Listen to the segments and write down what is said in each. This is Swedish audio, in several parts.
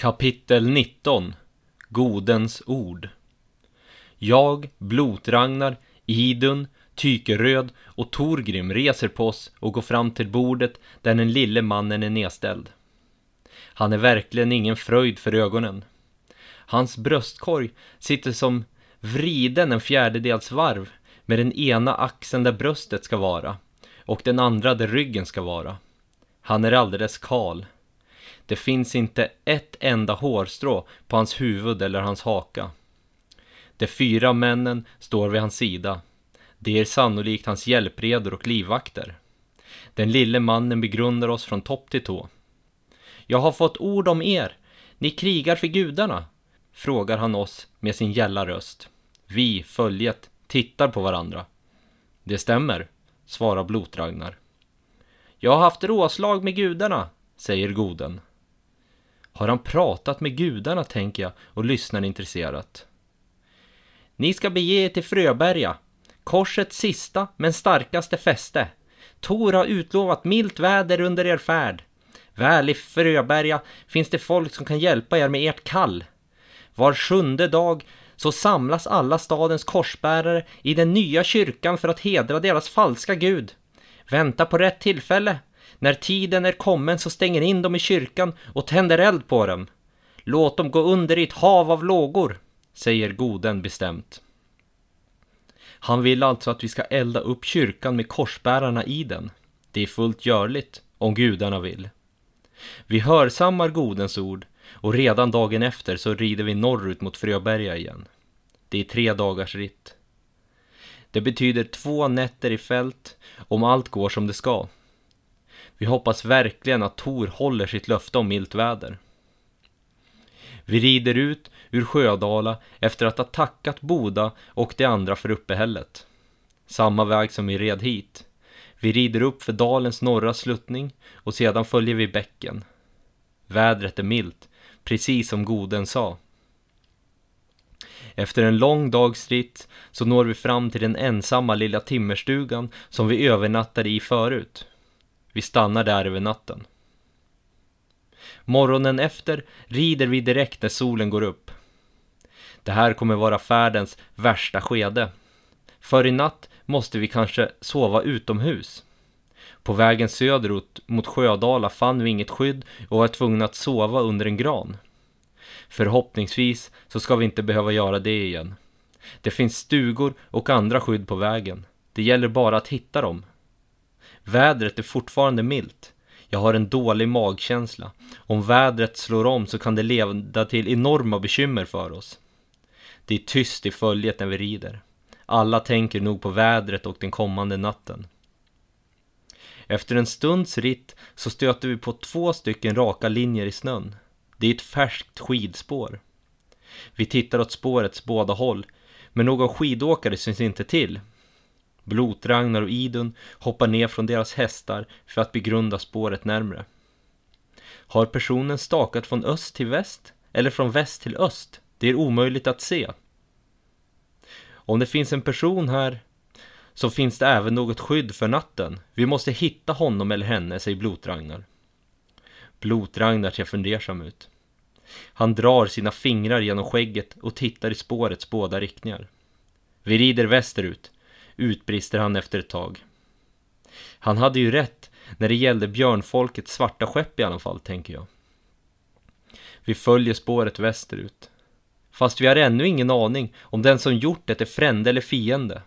Kapitel 19 Godens ord Jag, Blotragnar, Idun, Tykeröd och Torgrim reser på oss och går fram till bordet där den lille mannen är nedställd. Han är verkligen ingen fröjd för ögonen. Hans bröstkorg sitter som vriden en fjärdedels varv med den ena axeln där bröstet ska vara och den andra där ryggen ska vara. Han är alldeles kal. Det finns inte ett enda hårstrå på hans huvud eller hans haka. De fyra männen står vid hans sida. Det är sannolikt hans hjälpredor och livvakter. Den lille mannen begrundar oss från topp till tå. Jag har fått ord om er. Ni krigar för gudarna, frågar han oss med sin gälla röst. Vi, följet, tittar på varandra. Det stämmer, svarar Blotragnar. Jag har haft råslag med gudarna, säger goden. Har han pratat med gudarna, tänker jag och lyssnar intresserat. Ni ska bege er till Fröberga, korsets sista men starkaste fäste. Tor har utlovat milt väder under er färd. Väl i Fröberga finns det folk som kan hjälpa er med ert kall. Var sjunde dag så samlas alla stadens korsbärare i den nya kyrkan för att hedra deras falska gud. Vänta på rätt tillfälle. När tiden är kommen så stänger in dem i kyrkan och tänder eld på dem. Låt dem gå under i ett hav av lågor, säger goden bestämt. Han vill alltså att vi ska elda upp kyrkan med korsbärarna i den. Det är fullt görligt, om gudarna vill. Vi hörsammar godens ord och redan dagen efter så rider vi norrut mot Fröberga igen. Det är tre dagars ritt. Det betyder två nätter i fält om allt går som det ska. Vi hoppas verkligen att Tor håller sitt löfte om milt väder. Vi rider ut ur Sjödala efter att ha tackat Boda och de andra för uppehället. Samma väg som vi red hit. Vi rider upp för dalens norra sluttning och sedan följer vi bäcken. Vädret är milt, precis som goden sa. Efter en lång dags ritt så når vi fram till den ensamma lilla timmerstugan som vi övernattade i förut. Vi stannar där över natten. Morgonen efter rider vi direkt när solen går upp. Det här kommer vara färdens värsta skede. För i natt måste vi kanske sova utomhus. På vägen söderut mot Sjödala fann vi inget skydd och var tvungna att sova under en gran. Förhoppningsvis så ska vi inte behöva göra det igen. Det finns stugor och andra skydd på vägen. Det gäller bara att hitta dem. Vädret är fortfarande milt. Jag har en dålig magkänsla. Om vädret slår om så kan det leda till enorma bekymmer för oss. Det är tyst i följet när vi rider. Alla tänker nog på vädret och den kommande natten. Efter en stunds ritt så stöter vi på två stycken raka linjer i snön. Det är ett färskt skidspår. Vi tittar åt spårets båda håll, men någon skidåkare syns inte till. Blotragnar och Idun hoppar ner från deras hästar för att begrunda spåret närmre. Har personen stakat från öst till väst eller från väst till öst? Det är omöjligt att se. Om det finns en person här så finns det även något skydd för natten. Vi måste hitta honom eller henne, säger Blotragnar. Blotragnar ser fundersam ut. Han drar sina fingrar genom skägget och tittar i spårets båda riktningar. Vi rider västerut, utbrister han efter ett tag. Han hade ju rätt när det gällde björnfolkets svarta skepp i alla fall, tänker jag. Vi följer spåret västerut. Fast vi har ännu ingen aning om den som gjort det är frände eller fiende.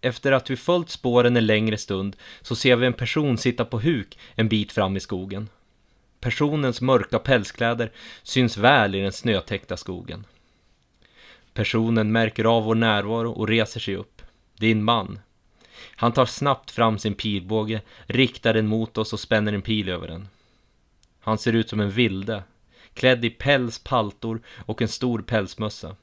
Efter att vi följt spåren en längre stund så ser vi en person sitta på huk en bit fram i skogen. Personens mörka pälskläder syns väl i den snötäckta skogen. Personen märker av vår närvaro och reser sig upp. Din man. Han tar snabbt fram sin pilbåge, riktar den mot oss och spänner en pil över den. Han ser ut som en vilde, klädd i päls, paltor och en stor pälsmössa.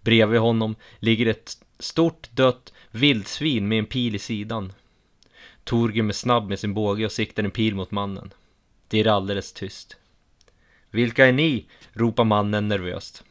Bredvid honom ligger ett stort dött vildsvin med en pil i sidan. Torgrim är snabb med sin båge och siktar en pil mot mannen. Det är alldeles tyst. Vilka är ni? ropar mannen nervöst.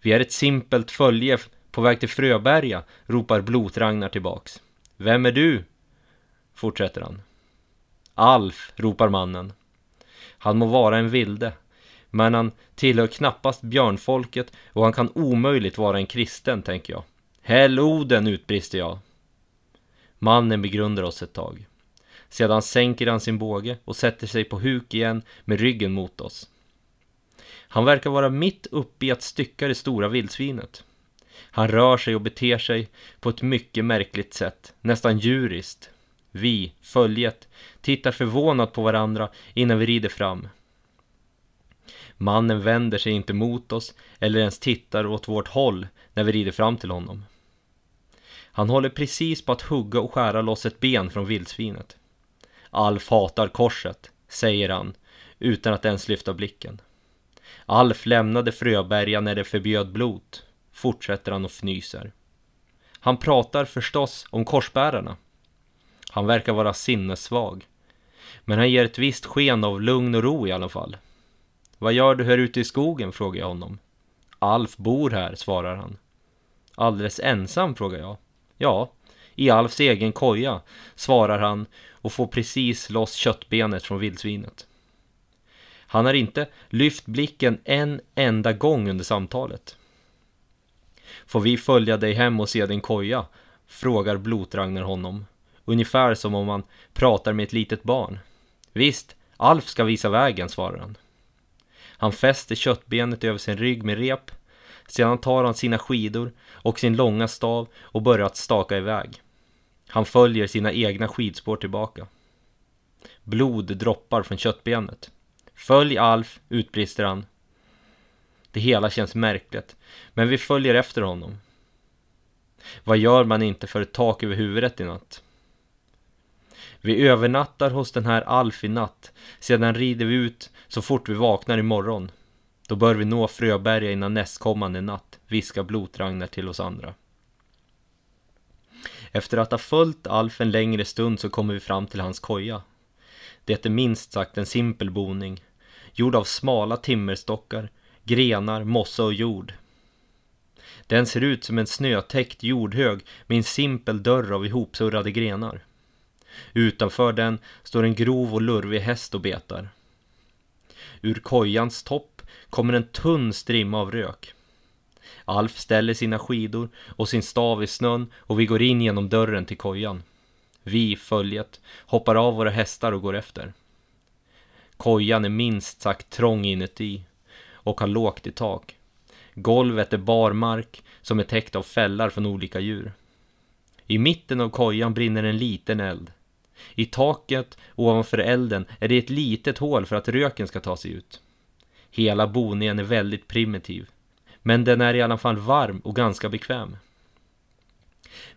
Vi är ett simpelt följe på väg till Fröberga, ropar Blotragnar tillbaks. Vem är du? fortsätter han. Alf, ropar mannen. Han må vara en vilde, men han tillhör knappast björnfolket och han kan omöjligt vara en kristen, tänker jag. Häll Oden, utbrister jag. Mannen begrundar oss ett tag. Sedan sänker han sin båge och sätter sig på huk igen med ryggen mot oss. Han verkar vara mitt uppe i att stycka det stora vildsvinet. Han rör sig och beter sig på ett mycket märkligt sätt, nästan djuriskt. Vi, följet, tittar förvånat på varandra innan vi rider fram. Mannen vänder sig inte mot oss eller ens tittar åt vårt håll när vi rider fram till honom. Han håller precis på att hugga och skära loss ett ben från vildsvinet. Alf hatar korset, säger han, utan att ens lyfta blicken. Alf lämnade Fröberga när det förbjöd blot, fortsätter han och fnyser. Han pratar förstås om korsbärarna. Han verkar vara sinnessvag. Men han ger ett visst sken av lugn och ro i alla fall. Vad gör du här ute i skogen? frågar jag honom. Alf bor här, svarar han. Alldeles ensam, frågar jag. Ja, i Alfs egen koja, svarar han och får precis loss köttbenet från vildsvinet. Han har inte lyft blicken en enda gång under samtalet. Får vi följa dig hem och se din koja? Frågar Blotragnar honom. Ungefär som om man pratar med ett litet barn. Visst, Alf ska visa vägen, svarar han. Han fäster köttbenet över sin rygg med rep. Sedan tar han sina skidor och sin långa stav och börjar att staka iväg. Han följer sina egna skidspår tillbaka. Blod droppar från köttbenet. Följ Alf, utbrister han. Det hela känns märkligt, men vi följer efter honom. Vad gör man inte för ett tak över huvudet i natt? Vi övernattar hos den här Alf i natt, sedan rider vi ut så fort vi vaknar imorgon. Då bör vi nå Fröberga innan nästkommande natt, viskar Blotragnar till oss andra. Efter att ha följt Alf en längre stund så kommer vi fram till hans koja. Det är minst sagt en simpel boning, gjord av smala timmerstockar, grenar, mossa och jord. Den ser ut som en snötäckt jordhög med en simpel dörr av ihopsurrade grenar. Utanför den står en grov och lurvig häst och betar. Ur kojans topp kommer en tunn strimma av rök. Alf ställer sina skidor och sin stav i snön och vi går in genom dörren till kojan. Vi, följet, hoppar av våra hästar och går efter. Kojan är minst sagt trång inuti och har lågt i tak. Golvet är barmark som är täckt av fällar från olika djur. I mitten av kojan brinner en liten eld. I taket ovanför elden är det ett litet hål för att röken ska ta sig ut. Hela boningen är väldigt primitiv. Men den är i alla fall varm och ganska bekväm.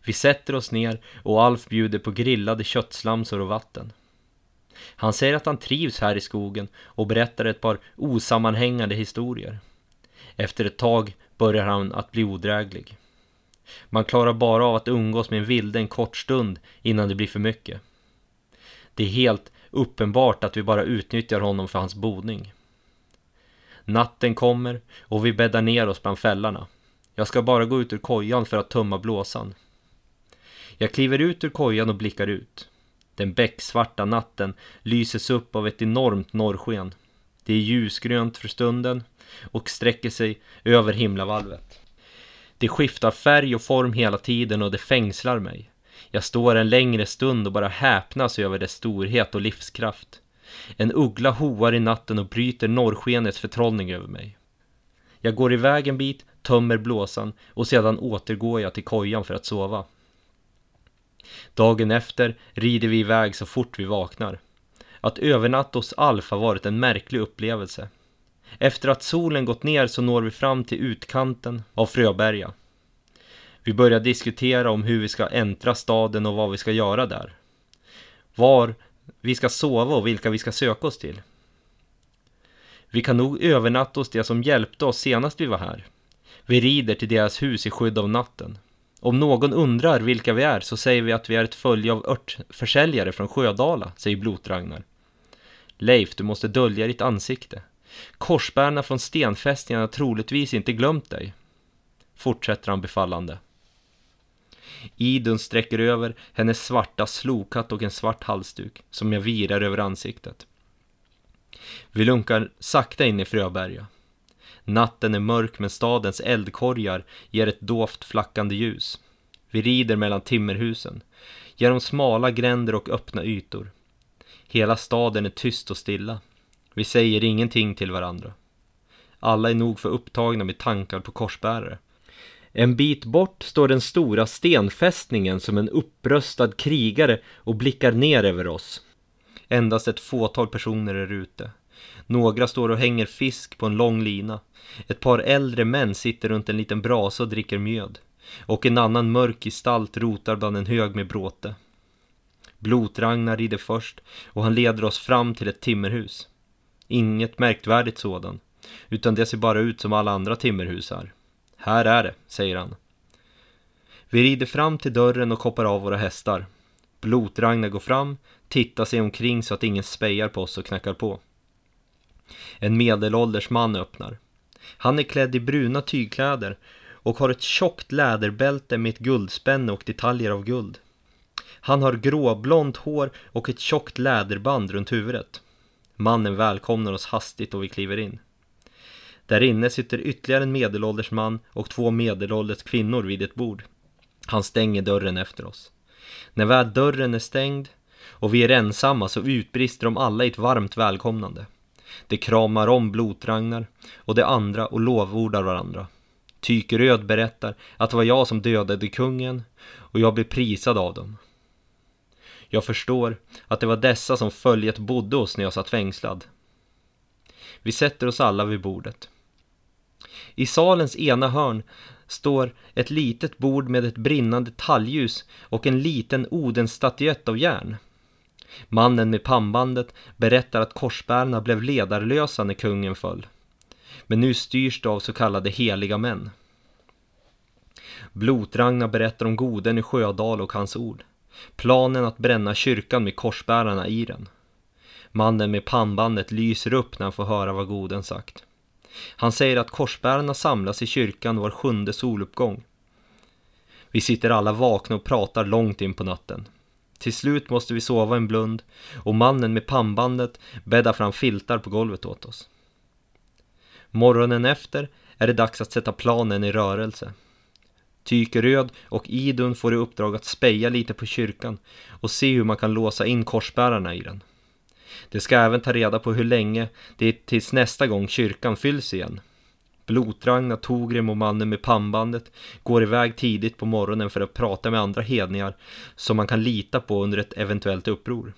Vi sätter oss ner och Alf bjuder på grillade köttslamsor och vatten. Han säger att han trivs här i skogen och berättar ett par osammanhängande historier. Efter ett tag börjar han att bli odräglig. Man klarar bara av att umgås med en vilde en kort stund innan det blir för mycket. Det är helt uppenbart att vi bara utnyttjar honom för hans boning. Natten kommer och vi bäddar ner oss bland fällarna. Jag ska bara gå ut ur kojan för att tömma blåsan. Jag kliver ut ur kojan och blickar ut. Den becksvarta natten lyses upp av ett enormt norrsken. Det är ljusgrönt för stunden och sträcker sig över himlavalvet. Det skiftar färg och form hela tiden och det fängslar mig. Jag står en längre stund och bara häpnas över dess storhet och livskraft. En uggla hoar i natten och bryter norrskenets förtrollning över mig. Jag går iväg en bit, tömmer blåsan och sedan återgår jag till kojan för att sova. Dagen efter rider vi iväg så fort vi vaknar. Att övernatta hos Alf har varit en märklig upplevelse. Efter att solen gått ner så når vi fram till utkanten av Fröberga. Vi börjar diskutera om hur vi ska äntra staden och vad vi ska göra där. Var vi ska sova och vilka vi ska söka oss till. Vi kan nog övernatta hos det som hjälpte oss senast vi var här. Vi rider till deras hus i skydd av natten. Om någon undrar vilka vi är så säger vi att vi är ett följe av örtförsäljare från Sjödala, säger Blotragnar. Leif, du måste dölja ditt ansikte. Korsbärarna från stenfästningen har troligtvis inte glömt dig. Fortsätter han befallande. Idun sträcker över hennes svarta slokhatt och en svart halsduk som jag virar över ansiktet. Vi lunkar sakta in i Fröberga. Natten är mörk men stadens eldkorgar ger ett dovt flackande ljus. Vi rider mellan timmerhusen, genom smala gränder och öppna ytor. Hela staden är tyst och stilla. Vi säger ingenting till varandra. Alla är nog för upptagna med tankar på korsbärare. En bit bort står den stora stenfästningen som en uppröstad krigare och blickar ner över oss. Endast ett fåtal personer är ute. Några står och hänger fisk på en lång lina. Ett par äldre män sitter runt en liten brasa och dricker mjöd. Och en annan mörk gestalt rotar bland en hög med bråte. Blotragnar rider först och han leder oss fram till ett timmerhus. Inget märkvärdigt sådan, utan det ser bara ut som alla andra timmerhus här. Här är det, säger han. Vi rider fram till dörren och koppar av våra hästar. Blotragnar går fram, tittar sig omkring så att ingen spejar på oss och knackar på. En medelålders man öppnar. Han är klädd i bruna tygkläder och har ett tjockt läderbälte med ett guldspänne och detaljer av guld. Han har gråblont hår och ett tjockt läderband runt huvudet. Mannen välkomnar oss hastigt och vi kliver in. Där inne sitter ytterligare en medelålders man och två medelålders kvinnor vid ett bord. Han stänger dörren efter oss. När väl dörren är stängd och vi är ensamma så utbrister de alla i ett varmt välkomnande. De kramar om blotragnar och de andra och lovordar varandra. Tykeröd berättar att det var jag som dödade kungen och jag blev prisad av dem. Jag förstår att det var dessa som följet bodde hos när jag satt fängslad. Vi sätter oss alla vid bordet. I salens ena hörn står ett litet bord med ett brinnande talljus och en liten Odensstatyett av järn. Mannen med pannbandet berättar att korsbärarna blev ledarlösa när kungen föll. Men nu styrs det av så kallade heliga män. Blotragna berättar om goden i Sjödal och hans ord. Planen att bränna kyrkan med korsbärarna i den. Mannen med pannbandet lyser upp när han får höra vad goden sagt. Han säger att korsbärarna samlas i kyrkan var sjunde soluppgång. Vi sitter alla vakna och pratar långt in på natten. Till slut måste vi sova en blund och mannen med pannbandet bäddar fram filtar på golvet åt oss. Morgonen efter är det dags att sätta planen i rörelse. Tykeröd och Idun får i uppdrag att speja lite på kyrkan och se hur man kan låsa in korsbärarna i den. De ska även ta reda på hur länge det är tills nästa gång kyrkan fylls igen. Blotragna, Togrim och mannen med pannbandet går iväg tidigt på morgonen för att prata med andra hedningar som man kan lita på under ett eventuellt uppror.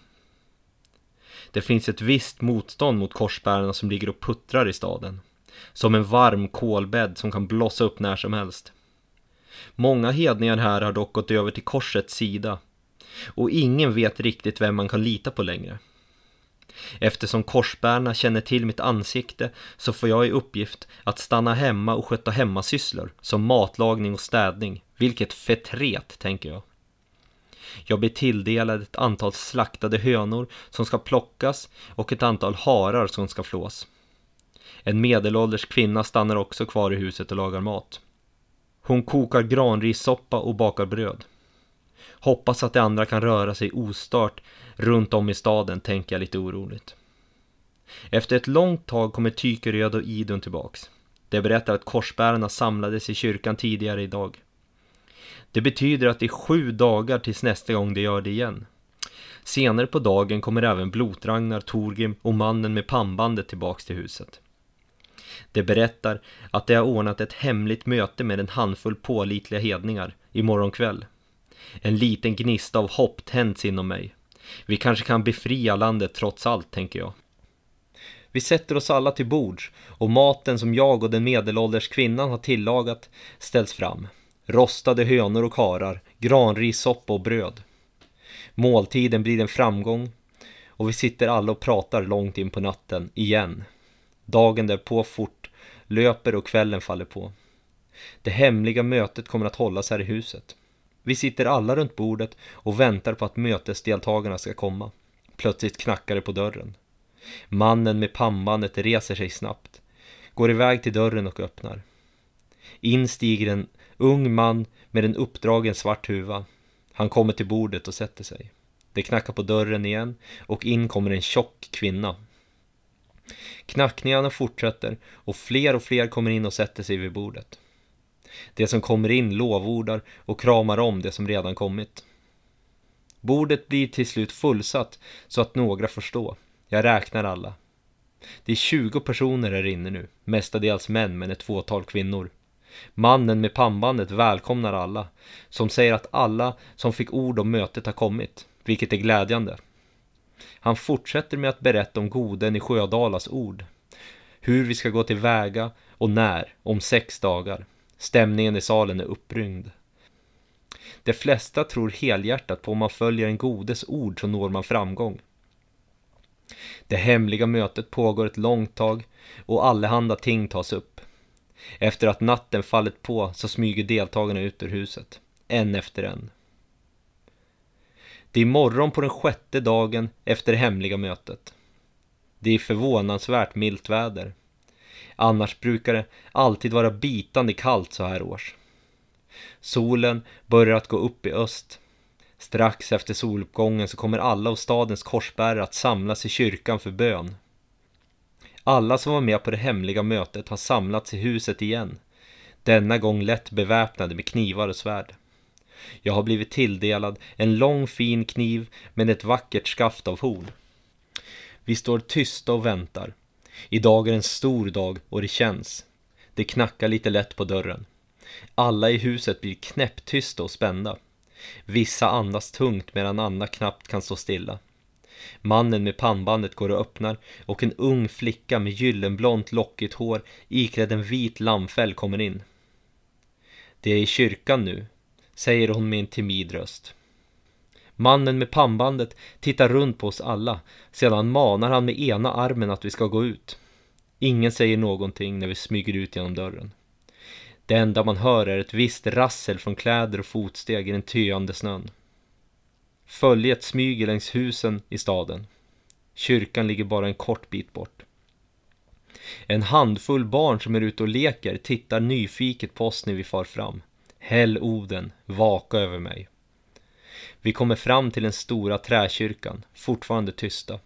Det finns ett visst motstånd mot korsbärarna som ligger och puttrar i staden. Som en varm kolbädd som kan blossa upp när som helst. Många hedningar här har dock gått över till korsets sida. Och ingen vet riktigt vem man kan lita på längre. Eftersom korsbärarna känner till mitt ansikte så får jag i uppgift att stanna hemma och sköta hemmasysslor som matlagning och städning. Vilket förtret, tänker jag. Jag blir tilldelad ett antal slaktade hönor som ska plockas och ett antal harar som ska flås. En medelålders kvinna stannar också kvar i huset och lagar mat. Hon kokar granrissoppa och bakar bröd. Hoppas att de andra kan röra sig ostört runt om i staden, tänker jag lite oroligt. Efter ett långt tag kommer Tykeröd och Idun tillbaks. De berättar att korsbärarna samlades i kyrkan tidigare idag. Det betyder att det är sju dagar tills nästa gång de gör det igen. Senare på dagen kommer även Blotragnar, Torgrim och mannen med pannbandet tillbaks till huset. De berättar att de har ordnat ett hemligt möte med en handfull pålitliga hedningar imorgon kväll. En liten gnista av hopp tänds inom mig. Vi kanske kan befria landet trots allt, tänker jag. Vi sätter oss alla till bords och maten som jag och den medelålders kvinnan har tillagat ställs fram. Rostade hönor och karar, granrissoppa och bröd. Måltiden blir en framgång och vi sitter alla och pratar långt in på natten, igen. Dagen därpå fort löper och kvällen faller på. Det hemliga mötet kommer att hållas här i huset. Vi sitter alla runt bordet och väntar på att mötesdeltagarna ska komma. Plötsligt knackar det på dörren. Mannen med pannbandet reser sig snabbt, går iväg till dörren och öppnar. In stiger en ung man med en uppdragen svart huva. Han kommer till bordet och sätter sig. Det knackar på dörren igen och in kommer en tjock kvinna. Knackningarna fortsätter och fler och fler kommer in och sätter sig vid bordet. De som kommer in lovordar och kramar om det som redan kommit. Bordet blir till slut fullsatt så att några förstår. Jag räknar alla. Det är 20 personer här inne nu, mestadels män men ett fåtal kvinnor. Mannen med pannbandet välkomnar alla, som säger att alla som fick ord om mötet har kommit, vilket är glädjande. Han fortsätter med att berätta om goden i Sjödalas ord. Hur vi ska gå till väga och när, om sex dagar. Stämningen i salen är upprymd. De flesta tror helhjärtat på om man följer en godes ord så når man framgång. Det hemliga mötet pågår ett långt tag och allehanda ting tas upp. Efter att natten fallit på så smyger deltagarna ut ur huset, en efter en. Det är morgon på den sjätte dagen efter det hemliga mötet. Det är förvånansvärt milt väder. Annars brukar det alltid vara bitande kallt så här års. Solen börjar att gå upp i öst. Strax efter soluppgången så kommer alla av stadens korsbärare att samlas i kyrkan för bön. Alla som var med på det hemliga mötet har samlats i huset igen. Denna gång lätt beväpnade med knivar och svärd. Jag har blivit tilldelad en lång fin kniv med ett vackert skaft av horn. Vi står tysta och väntar. Idag är en stor dag och det känns. Det knackar lite lätt på dörren. Alla i huset blir knäpptysta och spända. Vissa andas tungt medan andra knappt kan stå stilla. Mannen med pannbandet går och öppnar och en ung flicka med gyllenblont lockigt hår iklädd en vit lammfäll kommer in. Det är i kyrkan nu, säger hon med en timid röst. Mannen med pannbandet tittar runt på oss alla, sedan manar han med ena armen att vi ska gå ut. Ingen säger någonting när vi smyger ut genom dörren. Det enda man hör är ett visst rassel från kläder och fotsteg i den töande snön. Följet smyger längs husen i staden. Kyrkan ligger bara en kort bit bort. En handfull barn som är ute och leker tittar nyfiket på oss när vi far fram. Häll Oden, vaka över mig. Vi kommer fram till den stora träkyrkan, fortfarande tysta.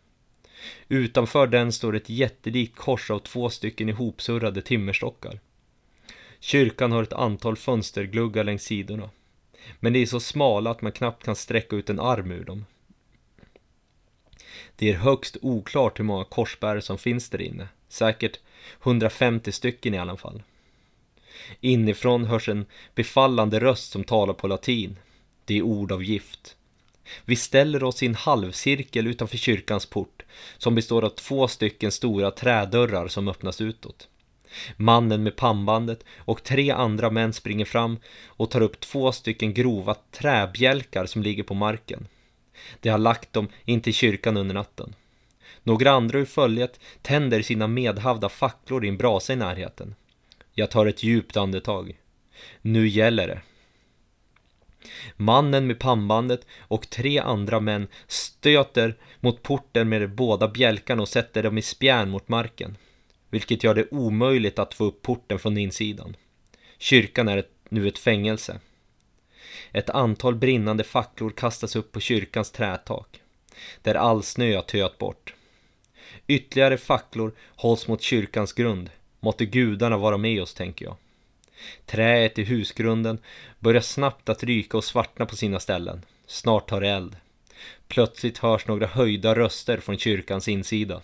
Utanför den står ett jättelikt kors av två stycken ihopsurrade timmerstockar. Kyrkan har ett antal fönstergluggar längs sidorna. Men de är så smala att man knappt kan sträcka ut en arm ur dem. Det är högst oklart hur många korsbärare som finns där inne. Säkert 150 stycken i alla fall. Inifrån hörs en befallande röst som talar på latin. Det är ord av gift. Vi ställer oss i en halvcirkel utanför kyrkans port som består av två stycken stora trädörrar som öppnas utåt. Mannen med pannbandet och tre andra män springer fram och tar upp två stycken grova träbjälkar som ligger på marken. De har lagt dem in till kyrkan under natten. Några andra ur följet tänder sina medhavda facklor i en brasa i närheten. Jag tar ett djupt andetag. Nu gäller det. Mannen med pannbandet och tre andra män stöter mot porten med de båda bjälkarna och sätter dem i spjärn mot marken vilket gör det omöjligt att få upp porten från insidan. Kyrkan är ett, nu ett fängelse. Ett antal brinnande facklor kastas upp på kyrkans trätak, där all snö har töat bort. Ytterligare facklor hålls mot kyrkans grund. Måtte gudarna vara med oss, tänker jag. Träet i husgrunden börjar snabbt att ryka och svartna på sina ställen. Snart tar det eld. Plötsligt hörs några höjda röster från kyrkans insida.